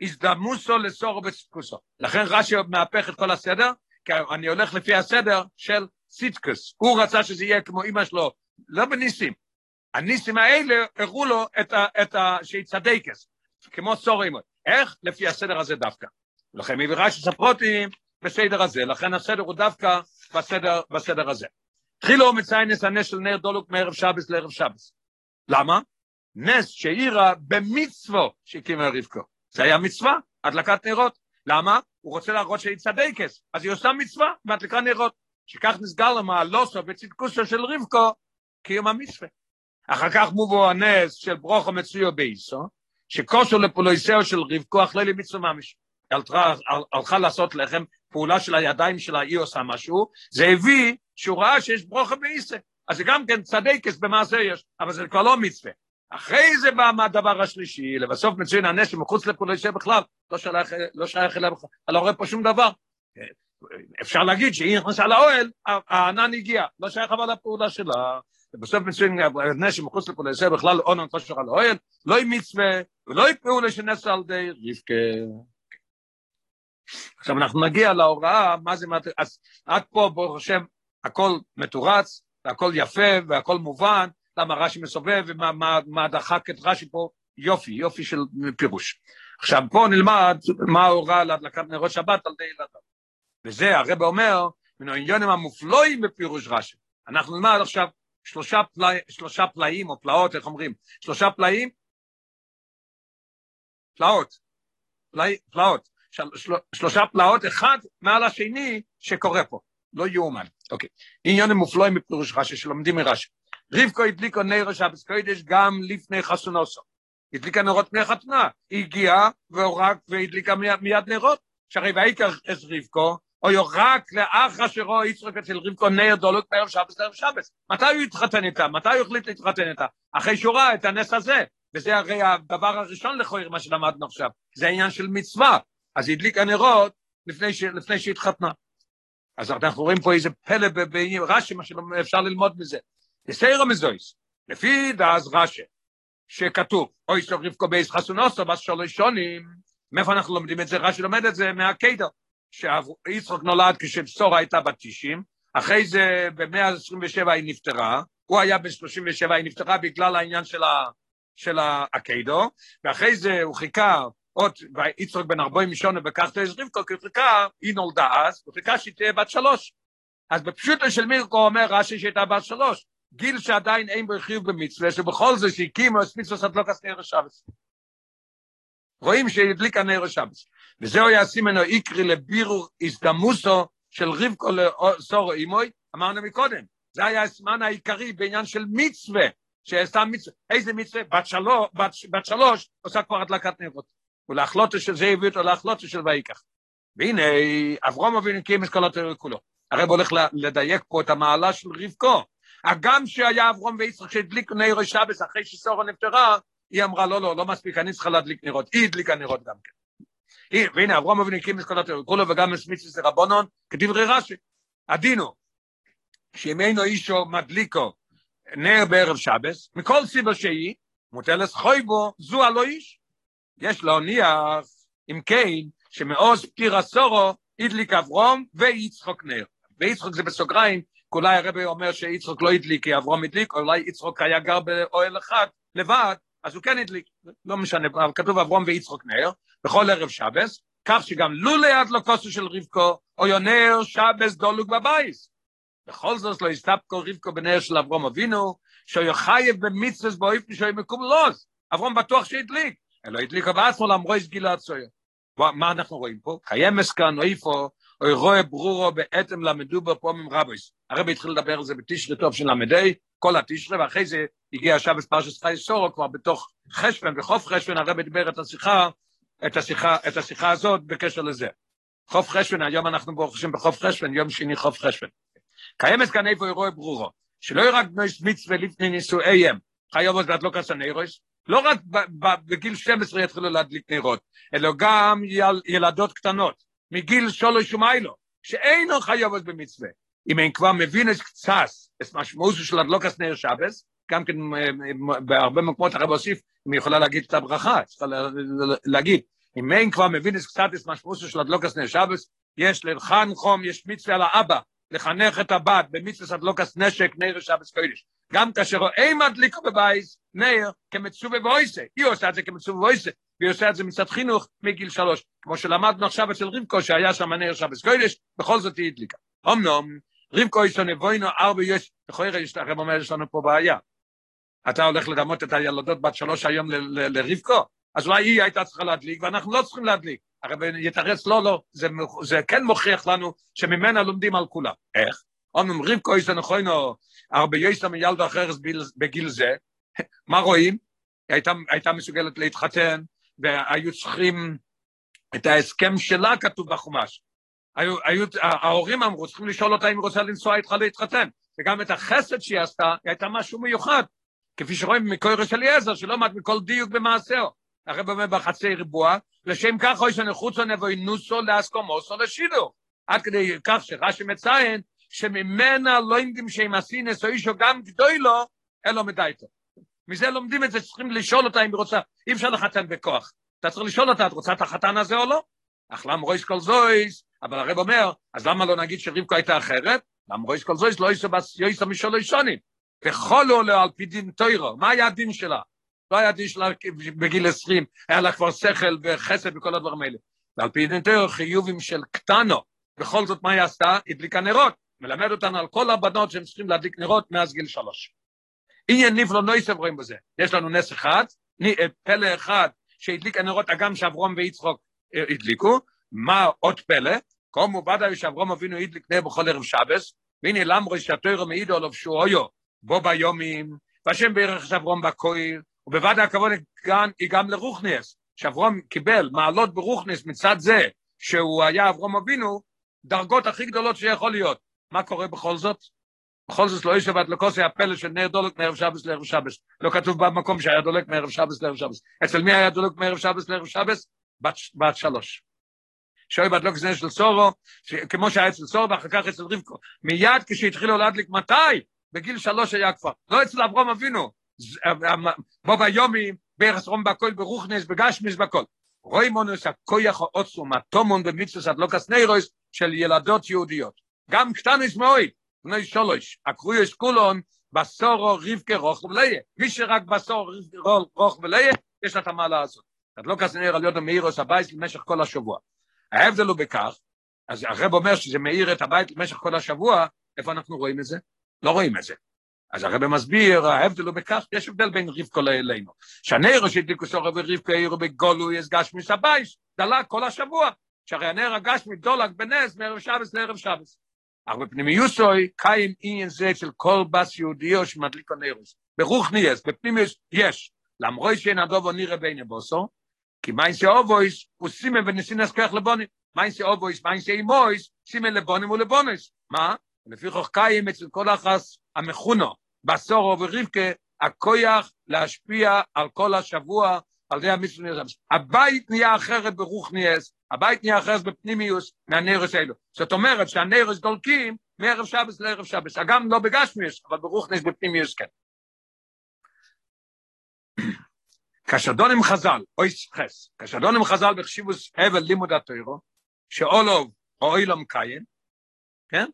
הזדמוסו לסורו וצדקוסו. לכן רש"י מהפך את כל הסדר, כי אני הולך לפי הסדר של סיטקוס. הוא רצה שזה יהיה כמו אמא שלו, לא בניסים. הניסים האלה הראו לו את ה... את ה שיצדקס, כמו סורו אימוי. איך? לפי הסדר הזה דווקא. לכן מביא רש"י ספרוטים בסדר הזה, לכן הסדר הוא דווקא בסדר, בסדר הזה. התחילו מציין את הנס של נר דולוק מערב שבס לערב שבס. למה? נס שהעירה במצוו שהקימה רבקו. זה היה מצווה, הדלקת נרות. למה? הוא רוצה להראות שהיא צדקס, אז היא עושה מצווה בהדלקת נרות. שכך נסגר למעלוסו וצדקוסו של רבקו קיום המצווה. אחר כך מובו הנס של ברוכו מצויו בייסו, שכושו לפולויסאו של רבקו אחרי למצווה ממש. הלכה לעשות לחם, פעולה של הידיים שלה, היא עושה משהו, זה הביא שהוא ראה שיש ברוכה באיסה. אז זה גם כן צדקס במעשה יש, אבל זה כבר לא מצווה. אחרי זה בא מהדבר השלישי, לבסוף מצוין הנס שמחוץ לפולויסא בכלל, לא שייך, לא אליה בכלל, לא רואה פה שום דבר. אפשר להגיד שהיא נכנסה לאוהל, הענן הגיע, לא שייך אבל לפעולה שלה. ובסוף מצוין הנס שמחוץ לפולויסא בכלל אונן כושר על האוהל, לא עם מצווה ולא עם פעולה שנס על די רבקה. עכשיו אנחנו נגיע להוראה, מה זה, אז עד פה ברוך השם הכל מתורץ, והכל יפה, והכל מובן, למה רש"י מסובב, ומה מה, מה דחק את רש"י פה, יופי, יופי של פירוש. עכשיו פה נלמד מה ההוראה להדלקת נרות שבת על די ילדיו. וזה הרב אומר, מן העניונים המופלואים בפירוש רש"י. אנחנו נלמד עכשיו שלושה, פלא, שלושה פלאים, או פלאות, איך אומרים? שלושה פלאים? פלאות. פלא, פלאות. של, של, שלושה פלאות, אחד מעל השני שקורה פה. לא יאומן. אוקיי. עניונים מופלואים בפירוש רש"י שלומדים מרש"י. רבקו הדליקו נר שבס קודש גם לפני חסונוסו. הדליקה נרות פני חתונה. היא הגיעה והורק והדליקה מיד נרות. שהרי ויקח את רבקו, או רק לאחר שראה יצחק אצל רבקה נר דולוק בערב שבת לערב שבת. מתי הוא התחתן איתה? מתי הוא החליט להתחתן איתה? אחרי שהוא ראה את הנס הזה. וזה הרי הדבר הראשון לכאורה מה שלמדנו עכשיו. זה העניין של מצווה. אז היא הדליקה נרות לפני, ש... לפני שהתחתנה. אז אנחנו רואים פה איזה פלא ברש"י, מה שאפשר ללמוד מזה. יתירה מזו, לפי דעת רש"י, שכתוב, הייתה רבקה בעת חתונתה, בת שלוש שנים, מאיפה אנחנו לומדים את זה? רש"י לומד את זה מהקיידר, שיצחוק נולד כשבשורה הייתה בת 90, אחרי זה ב-127 היא נפטרה, הוא היה בן 37, היא נפטרה בגלל העניין של, ה, של הקיידו, ואחרי זה הוא חיכה עוד יצחק בן ארבעים משונה בקחת את רבקו, כי חיכה, היא נולדה אז, חיכה שהיא תהיה בת שלוש. אז בפשוטו של מירקו אומר רש"י שהייתה בת שלוש. גיל שעדיין אין בו חיוב במצווה, שבכל זאת שהקימו את מצווה סדלוקס נר השבס. רואים שהדליקה נר השבס. וזהו יעשי ממנו איקרי לבירור הזדמוסו של רבקו לסורו אימוי, אמרנו מקודם, זה היה הזמן העיקרי בעניין של מצווה, שעשתה מצווה, איזה מצווה? בת, שלו, בת, בת שלוש עושה כבר הדלקת נרות. ולהחלוטו של זה הביא אותו להחלוטו של ויקח. והנה, אברום אבינו קיים את כל התיאור כולו. הרב הולך לדייק פה את המעלה של רבקו. הגם שהיה אברום ויצחק שהדליקו נרו שבס אחרי שסורו נפטרה, היא אמרה, לא, לא, לא מספיק, אני צריכה להדליק נרות. היא הדליקה נרות גם כן. והנה, אברום אבינו הקים את כל התיאור כולו, וגם את רבונון, כדברי רש"י. הדינו, שאם אינו אישו מדליקו נר בערב שבס, מכל סיבה שהיא, מוטלס חוי בו, זו הלא איש. יש להניח, אם כן, שמעוז פטיר הסורו, הדליק אברום ויצחוק נר. ויצחוק זה בסוגריים, אולי הרבי אומר שיצחוק לא הדליק כי אברום הדליק, או אולי יצחוק היה גר באוהל אחד לבד, אז הוא כן הדליק, לא משנה, כתוב אברום ויצחוק נר, בכל ערב שבס, כך שגם לו כוסו של רבקו, או יונר שבס דולוג בבייס. בכל זאת לא הסתפקו רבקו בנר של אברום אבינו, שהוא חייב במצווס באופן שהוא מקובלוס. אברום בטוח שהדליק, אלא הדליקו בעצמו למרויס גילה הצויר. מה אנחנו רואים פה? חיימס כאן, איפה, או רואה ברורו בעתם למדובר פה ממרבויס. הרב התחיל לדבר על זה בתשרי טוב של למדי, כל התשרי, ואחרי זה הגיע השבס פרשת חי סורו, כבר בתוך חשבן, בחוף חשבן, הרב דיבר את השיחה, את השיחה, את השיחה הזאת בקשר לזה. חוף חשבן, היום אנחנו בורחים בחוף חשבן, יום שני חוף חשבן. קיימת כאן איפה רואה ברורו, שלא יהיה רק בנויס מצווה לפני נישואיהם, חייבות בהדלוקת הנרוס, לא רק בגיל 12 יתחילו להדליק נרות, אלא גם יל, ילדות קטנות, מגיל שלוש ומיילו, שאינו חייבות במצווה. אם הם כבר מבין את קצת, את משמעות של הדלוקת נר שבס, גם כן בהרבה מקומות הרב הוסיף, אם היא יכולה להגיד את הברכה, צריכה להגיד, אם הם כבר מבין קצת את משמעות של הדלוקת נר שבס, יש לחן חום, יש מצווה על האבא, לחנך את הבת במצווה סדלוקס נשק נר שבס קודש. גם כאשר רואה מדליקו בבייס, נר כמצווה ואויסה. היא עושה את זה כמצווה ואויסה, והיא עושה את זה מצד חינוך מגיל שלוש. כמו שלמדנו עכשיו אצל רבקו שהיה שם נר שבס קודש, בכל זאת היא הדליקה. אמנום, רבקו יש לנו בוינו ארבע יש, לכוי יש, הרב אומר, יש לנו פה בעיה. אתה הולך לדמות את הילדות בת שלוש היום לרבקו, אז אולי היא הייתה צריכה להדליק, ואנחנו לא צריכים להדליק. הרב יתרץ, לא, לא, זה, זה כן מוכיח לנו שממנה לומדים על כולם. איך? אומרים, רבקו יש נכונו, הרבה יסע מילדו אחרת בגיל זה, מה רואים? היא הייתה, הייתה מסוגלת להתחתן, והיו צריכים, את ההסכם שלה כתוב בחומש. היו, היו, ההורים אמרו, צריכים לשאול אותה אם היא רוצה לנסוע איתך להתחתן. וגם את החסד שהיא עשתה, היא הייתה משהו מיוחד. כפי שרואים מקוירש אליעזר, שלא עמד מכל דיוק במעשהו. הרב אומר בחצי ריבוע, לשם כך אוי שנחוצו נבוי נוסו לאסקומוסו לשידו. עד כדי כך שרש"י מציין, שממנה לא יודעים שהם עשינס או אישו גם גדוי לו, אלו מדייתו. מזה לומדים את זה, צריכים לשאול אותה אם היא רוצה, אי אפשר לחתן בכוח. אתה צריך לשאול אותה, את רוצה את החתן הזה או לא? אך למה רויס כל זויס? אבל הרב אומר, אז למה לא נגיד שרבקו הייתה אחרת? למה רויס כל זויס לא יסו משולו שונים? וכל עולה על פי דין תוירו, מה היה הדין שלה? לא היה דין שלה בגיל 20, היה לה כבר שכל וחסד וכל הדברים האלה. ועל פי דין תוירו חיובים של קטנו, בכל זאת מה היא עשתה? הדליקה נרות. מלמד אותנו על כל הבנות שהם צריכים להדליק נרות מאז גיל שלוש. עניין נפלא נויסב רואים בזה. יש לנו נס אחד, פלא אחד שהדליק הנרות הגם שאברום ויצחוק הדליקו, מה עוד פלא? קומו ודאי שאברום אבינו הדליק נר בכל ערב שבס, והנה למרו שהתוירו מעידו עליו שהוא אויו, בו ביומים, והשם בערך אברום בכויר, ובוודאי הכבוד היא גם לרוכניאס, שאברום קיבל מעלות ברוכניאס מצד זה שהוא היה אברום אבינו, דרגות הכי גדולות שיכול להיות. מה קורה בכל זאת? בכל זאת לא יש שבת לקוסי הפלא של נר דולק מערב שבס לערב שבס. לא כתוב במקום שהיה דולק מערב שבס לערב שבס. אצל מי היה דולק מערב שבס לערב שבס? בת, בת שלוש. שוי בדלוק זה של סורו, כמו שהיה אצל סורו ואחר כך אצל רבקו. מיד כשהתחילו להדליק מתי? בגיל שלוש היה כבר. לא אצל אברום אבינו. בו ביומי, בערס רום בכל, ברוכנס, בגשמיס בכל. רואי מונוס הכויח העוצום, התומון במצווס הדלוקס ניירוס של ילדות יהודיות. גם קטניס מאוי, בני שלוש, הקרויוס כולון, בסורו רבקה רוך וליה. מי שרק בסורו רוך וליה, יש לה את המעלה הזאת. הדלוקס נר על יודו מאירוס הבית למשך כל השבוע. ההבדל הוא בכך, אז הרב אומר שזה מאיר את הבית למשך כל השבוע, איפה אנחנו רואים את זה? לא רואים את זה. אז הרב מסביר, ההבדל הוא בכך, יש הבדל בין רבקו לאלינו. שהנרו שהדליקו סורו ורבקו העירו בגולו יסגש מסבייס, דלה כל השבוע. שהרי הנר הגשמי דולק בנס מערב שבס לערב שבס. אך בפנימיוסוי קיים עניין זה של כל בס יהודיו שמדליק הנרוס. ברוך ניאס, בפנימיוס יש. למרוי שאין הדובו נראה בין הבוסו, כי מיינסי אובויס הוא סימן וניסינס כוח לבונים. מיינסי אובויס, מיינסי אימויס, סימן לבונים ולבונס. מה? לפי חוך קיים אצל כל אחס המכונו, בסורו ורבקה, הכויח להשפיע על כל השבוע, על זה המצווה הבית נהיה אחרת ברוך ניאס, הבית נהיה אחרת בפנימיוס מהנרס האלו. זאת אומרת שהנרס דולקים מערב שבס לערב שבס, אגם לא בגשמיוס, אבל ברוך ניאס בפנימיוס כן. כשדונים חז"ל, אוי סחס, כשדונים חז"ל בחשיבוס הבל לימוד התוירו, שאולוב או אילום קיים, כן?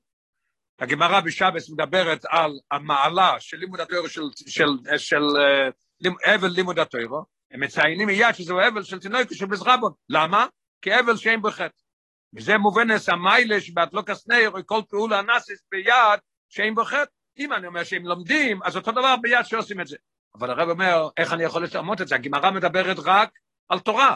הגמרא בשבס מדברת על המעלה של לימוד התוירו של, של, של, של uh, הבל לימוד התוירו, הם מציינים מיד שזהו הבל של תינוקו של בזרבון. למה? כי הבל שאין בו חטא. וזה מובנס המיילה שבאטלוקס נר, כל פעולה נאסיס ביד שאין בו חטא. אם אני אומר שהם לומדים, אז אותו דבר ביד שעושים את זה. אבל הרב אומר, איך אני יכול לסמות את זה? הגמרא מדברת רק על תורה.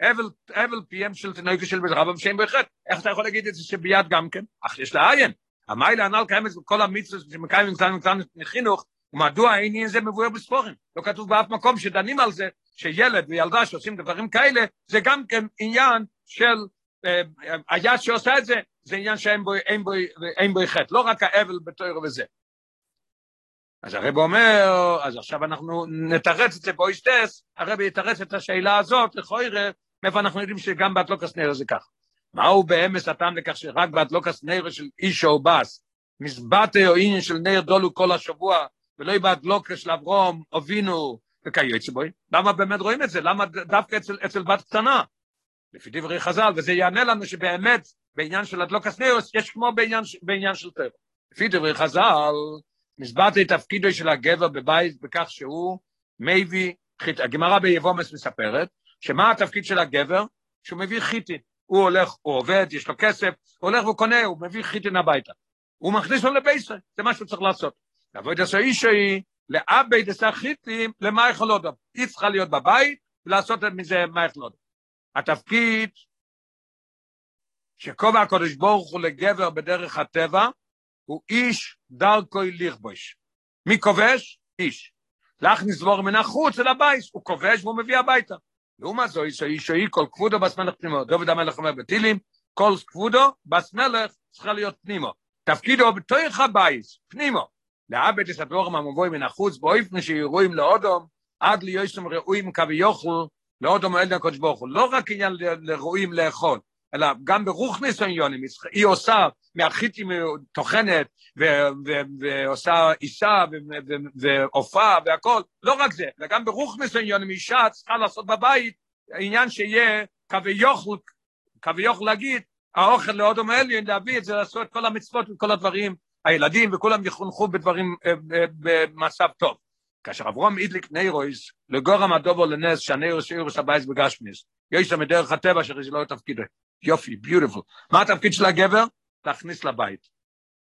הבל, הבל פיהם של תינוקו של בזרבון שאין בו חטא. איך אתה יכול להגיד את זה שביד גם כן? אך יש לה עין. המיילה הנ"ל קיימת בכל המצוות שמקיימים קטנים קטנים מחינוך, ומדוע העניין זה מבואר בספורים? לא כתוב באף מקום שדנים על זה, שילד וילדה שעושים דברים כאלה, זה גם כן עניין של, אה, היד שעושה את זה, זה עניין שאין בו, חטא, לא רק האבל בתואר וזה. אז הרב אומר, אז עכשיו אנחנו נתרץ את זה באויסטס, הרב יתרץ את השאלה הזאת, לכוירא, מאיפה אנחנו יודעים שגם באטלוקס נר זה ככה. מהו באמס הטעם לכך שרק באטלוקס נר של איש או בס, מזבטה או של נר דולו כל השבוע, ולא באטלוקס של אברום, אבינו, וכיוצא בוי. למה באמת רואים את זה? למה דווקא אצל, אצל בת קטנה? לפי דברי חז"ל, וזה יענה לנו שבאמת בעניין של הדלוקס נאוס יש כמו בעניין, בעניין של טבע. לפי דברי חז"ל, מסברתי תפקידו של הגבר בבית בכך שהוא מביא חיטי. הגמרא ביבומס מספרת, שמה התפקיד של הגבר? שהוא מביא חיטי. הוא הולך, הוא עובד, יש לו כסף, הוא הולך וקונה, הוא מביא חיטין הביתה. הוא מכניס לו לבייסר, זה מה שהוא צריך לעשות. לעבוד עשו אישו היא לעבד את החיטים למה יכול עוד. היא צריכה להיות בבית ולעשות מזה מה יכול עוד. התפקיד שקובע הקודש ברוך הוא לגבר בדרך הטבע, הוא איש דרכוי לכבוש. מי כובש? איש. להכניס דבור מן החוץ אל הבית, הוא כובש והוא מביא הביתה. לעומת זו, איש האיש האי כל כבודו בס מלך פנימו. דוד המלך אומר בתהילים, כל כבודו בס מלך צריכה להיות פנימו. תפקידו בתוך הבית, פנימו. לעבד את הדבורם המבוי מן החוץ, באופן שיראוים לאודום, עד ליוסם ראויים כביוכל, לאודום אל הקודש ברוך הוא. לא רק עניין לראויים לאכול, אלא גם ברוך ניסיונים, היא עושה מהחיטים טוחנת, ועושה אישה, ועופה, והכל, לא רק זה, אלא גם ברוך ניסיונים, אישה צריכה לעשות בבית, עניין שיהיה כביוכל, כביוכל להגיד, האוכל לאודום אליין, להביא את זה, לעשות כל המצוות וכל הדברים, הילדים וכולם יחונכו בדברים, במצב טוב. כאשר אברום אידליק ניירויס, לגורם הדובו לנס שהניירוס אירוס הבייס בגשמיס, יש שם דרך הטבע שזה לא תפקידו. יופי, beautiful. מה התפקיד של הגבר? להכניס לבית.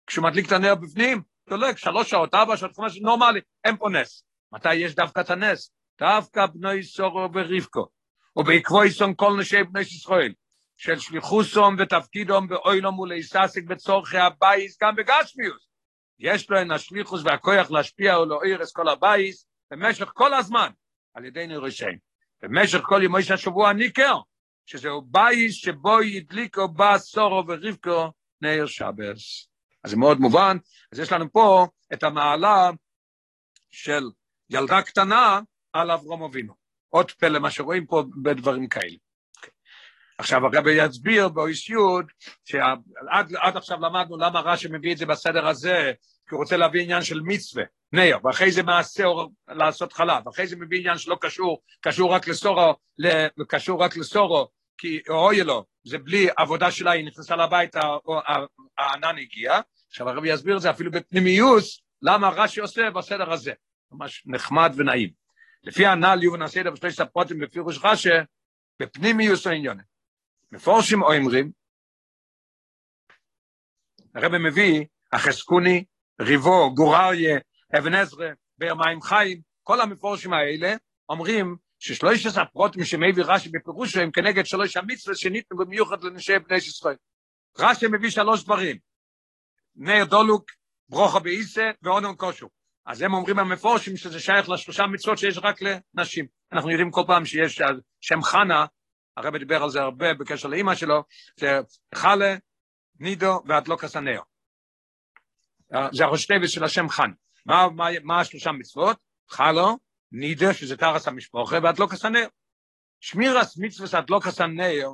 כשהוא מדליק את הנר בפנים, דולק שלוש שעות, ארבע שעות, חמש שעות, נורמלי, אין פה נס. מתי יש דווקא את הנס? דווקא בנרות שרה ורבקה, ובעקבותיהן כל נשי בני ישראל, ששליחותן ותפקידן בעולם להתעסק בצורכי הבית גם בגשמיות. יש אין השליחות והכוח להשפיע ולהאיר כל הבית במשך כל הזמן על ידי נרשם. במשך כל ימי השבוע ניכר, שזהו בייס שבו ידליקו בה סורו ורבקו נר שבס. אז זה מאוד מובן, אז יש לנו פה את המעלה של ילדה קטנה על אברום אבינו. עוד פלא מה שרואים פה בדברים כאלה. עכשיו הרבי יסביר באויס יוד, שעד עכשיו למדנו למה רש"י מביא את זה בסדר הזה, כי הוא רוצה להביא עניין של מצווה, נר, ואחרי זה מעשה לעשות חלב, ואחרי זה מביא עניין שלא קשור, קשור רק לסורו, קשור רק לסורו, כי אוי לו, זה בלי עבודה שלה, היא נכנסה לבית, הענן הגיע, עכשיו הרבי יסביר את זה אפילו בפנימיוס, למה רש"י עושה בסדר הזה, ממש נחמד ונעים. לפי הנ"ל יובן הסדר בשלושת הפרוטים בפירוש רש"י, בפנימיוס העניון. מפורשים אומרים, הרב מביא, החזקוני, ריבו, גורריה, אבן עזרא, באר מים חיים, כל המפורשים האלה אומרים ששלוש עשר פרוטים שמביא רש"י בפירושו הם כנגד שלוש המצווה שניתנו במיוחד לנשי בני ישראל. רש"י מביא שלוש דברים, נר דולוק, ברוכו באיסה ואונון כושו. אז הם אומרים המפורשים שזה שייך לשלושה מצוות שיש רק לנשים. אנחנו יודעים כל פעם שיש שם חנה, הרב דיבר על זה הרבה בקשר לאימא שלו, זה חלה, נידו והדלוקס הנר. זה הראשטבס של השם חן. מה, מה, מה השלושה מצוות? חלו, נידו, שזה תרס המשפוחה, והדלוקס הנר. שמירס מצווה הדלוקס הנר,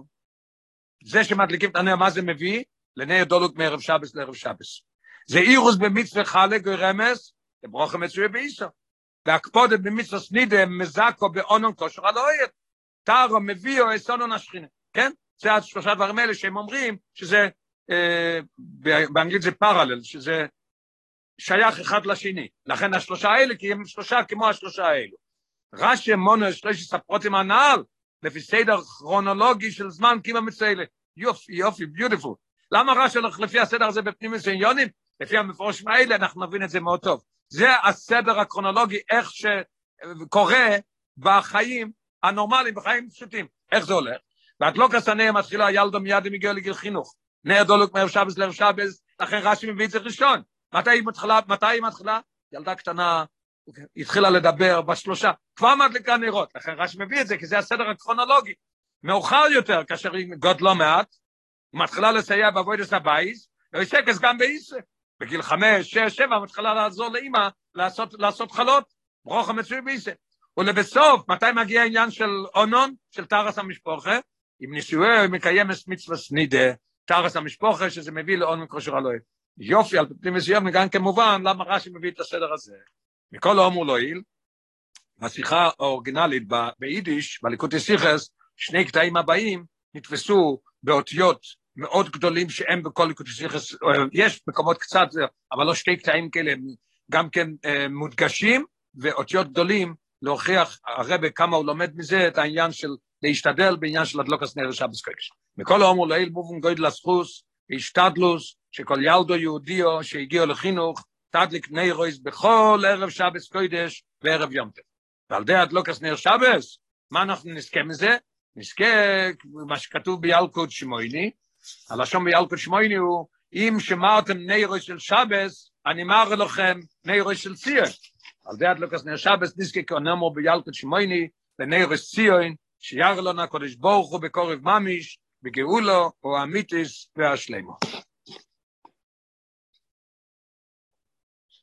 זה שמדליקים את הנר, מה זה מביא? לנר דולוק מערב שבס לערב שבס. זה אירוס במצווה חלק ורמס, ברוכם מצויה באיסו. והקפודת במצווה סנידה מזקו באונון כושר הלויית. טארו מביאו אסונון השכינה. כן? זה השלושה דברים האלה שהם אומרים שזה, אה, באנגלית זה פרלל, שזה שייך אחד לשני. לכן השלושה האלה, כי הם שלושה כמו השלושה האלו. רש"י מונו שלוש הפרוטים הנ"ל, לפי סדר כרונולוגי של זמן קימה מציילה. יופי, יופי, ביוטיפול. למה רש"י הולך לפי הסדר הזה בפנים מסעניונים? לפי המפורשים האלה אנחנו נבין את זה מאוד טוב. זה הסדר הקרונולוגי, איך שקורה בחיים הנורמליים, בחיים פשוטים. איך זה הולך? והדלוקס הנר מתחילה ילדו מיד אם הגיע לגיל חינוך. נר דולוק מערב שבס, לכן רש"י מביא את זה ראשון. מתי היא מתחילה? מתי היא מתחילה? ילדה קטנה התחילה לדבר בשלושה, כבר מדליקה נרות, לכן רש"י מביא את זה, כי זה הסדר הקרונולוגי. מאוחר יותר, כאשר היא גודלו מעט, היא מתחילה לסייע בעבודת הבייס, שקס גם באיסה. בגיל חמש, שש, שבע, מתחילה לעזור לאימא לעשות, לעשות חלות, ברוך המצוי באיסה. ולבסוף, מתי מגיע העניין של אונון, של טרס המשפוחה? אם נישואי את מצווה סנידה, טרס המשפוחה, שזה מביא לאונון כושר אלוהי. יופי, על פנים מסוים, גם כמובן, למה רש"י מביא את הסדר הזה? מכל האומר לא איל, בשיחה האורגינלית ביידיש, בליקוטי סיכס, שני קטעים הבאים נתפסו באותיות מאוד גדולים שהם בכל ליקוטי סיכס, יש מקומות קצת, אבל לא שתי קטעים כאלה, גם כן מודגשים, ואותיות גדולים להוכיח הרבה כמה הוא לומד מזה את העניין של להשתדל בעניין של הדלוקס נר שבס קודש. מכל האומר לעיל מובן גוידל הסחוס, השתדלוס, שכל ילדו יהודיו שהגיעו לחינוך, תדליק רויס בכל ערב שבס קודש וערב יום טף. ועל די הדלוקס נר שבס, מה אנחנו נזכה מזה? נזכה מה שכתוב בילקוד שמויני, הלשון בילקוד שמויני הוא, אם שמרתם רויס של שבס, אני מראה לכם רויס של ציון. על די הדלוקס נר שבס נזכה כאונמו בילקוד שמויני, רויס ציון, שיאר לנו הקודש ברוך הוא בקורב ממיש, בגאולו או אמיתיס והשלמו.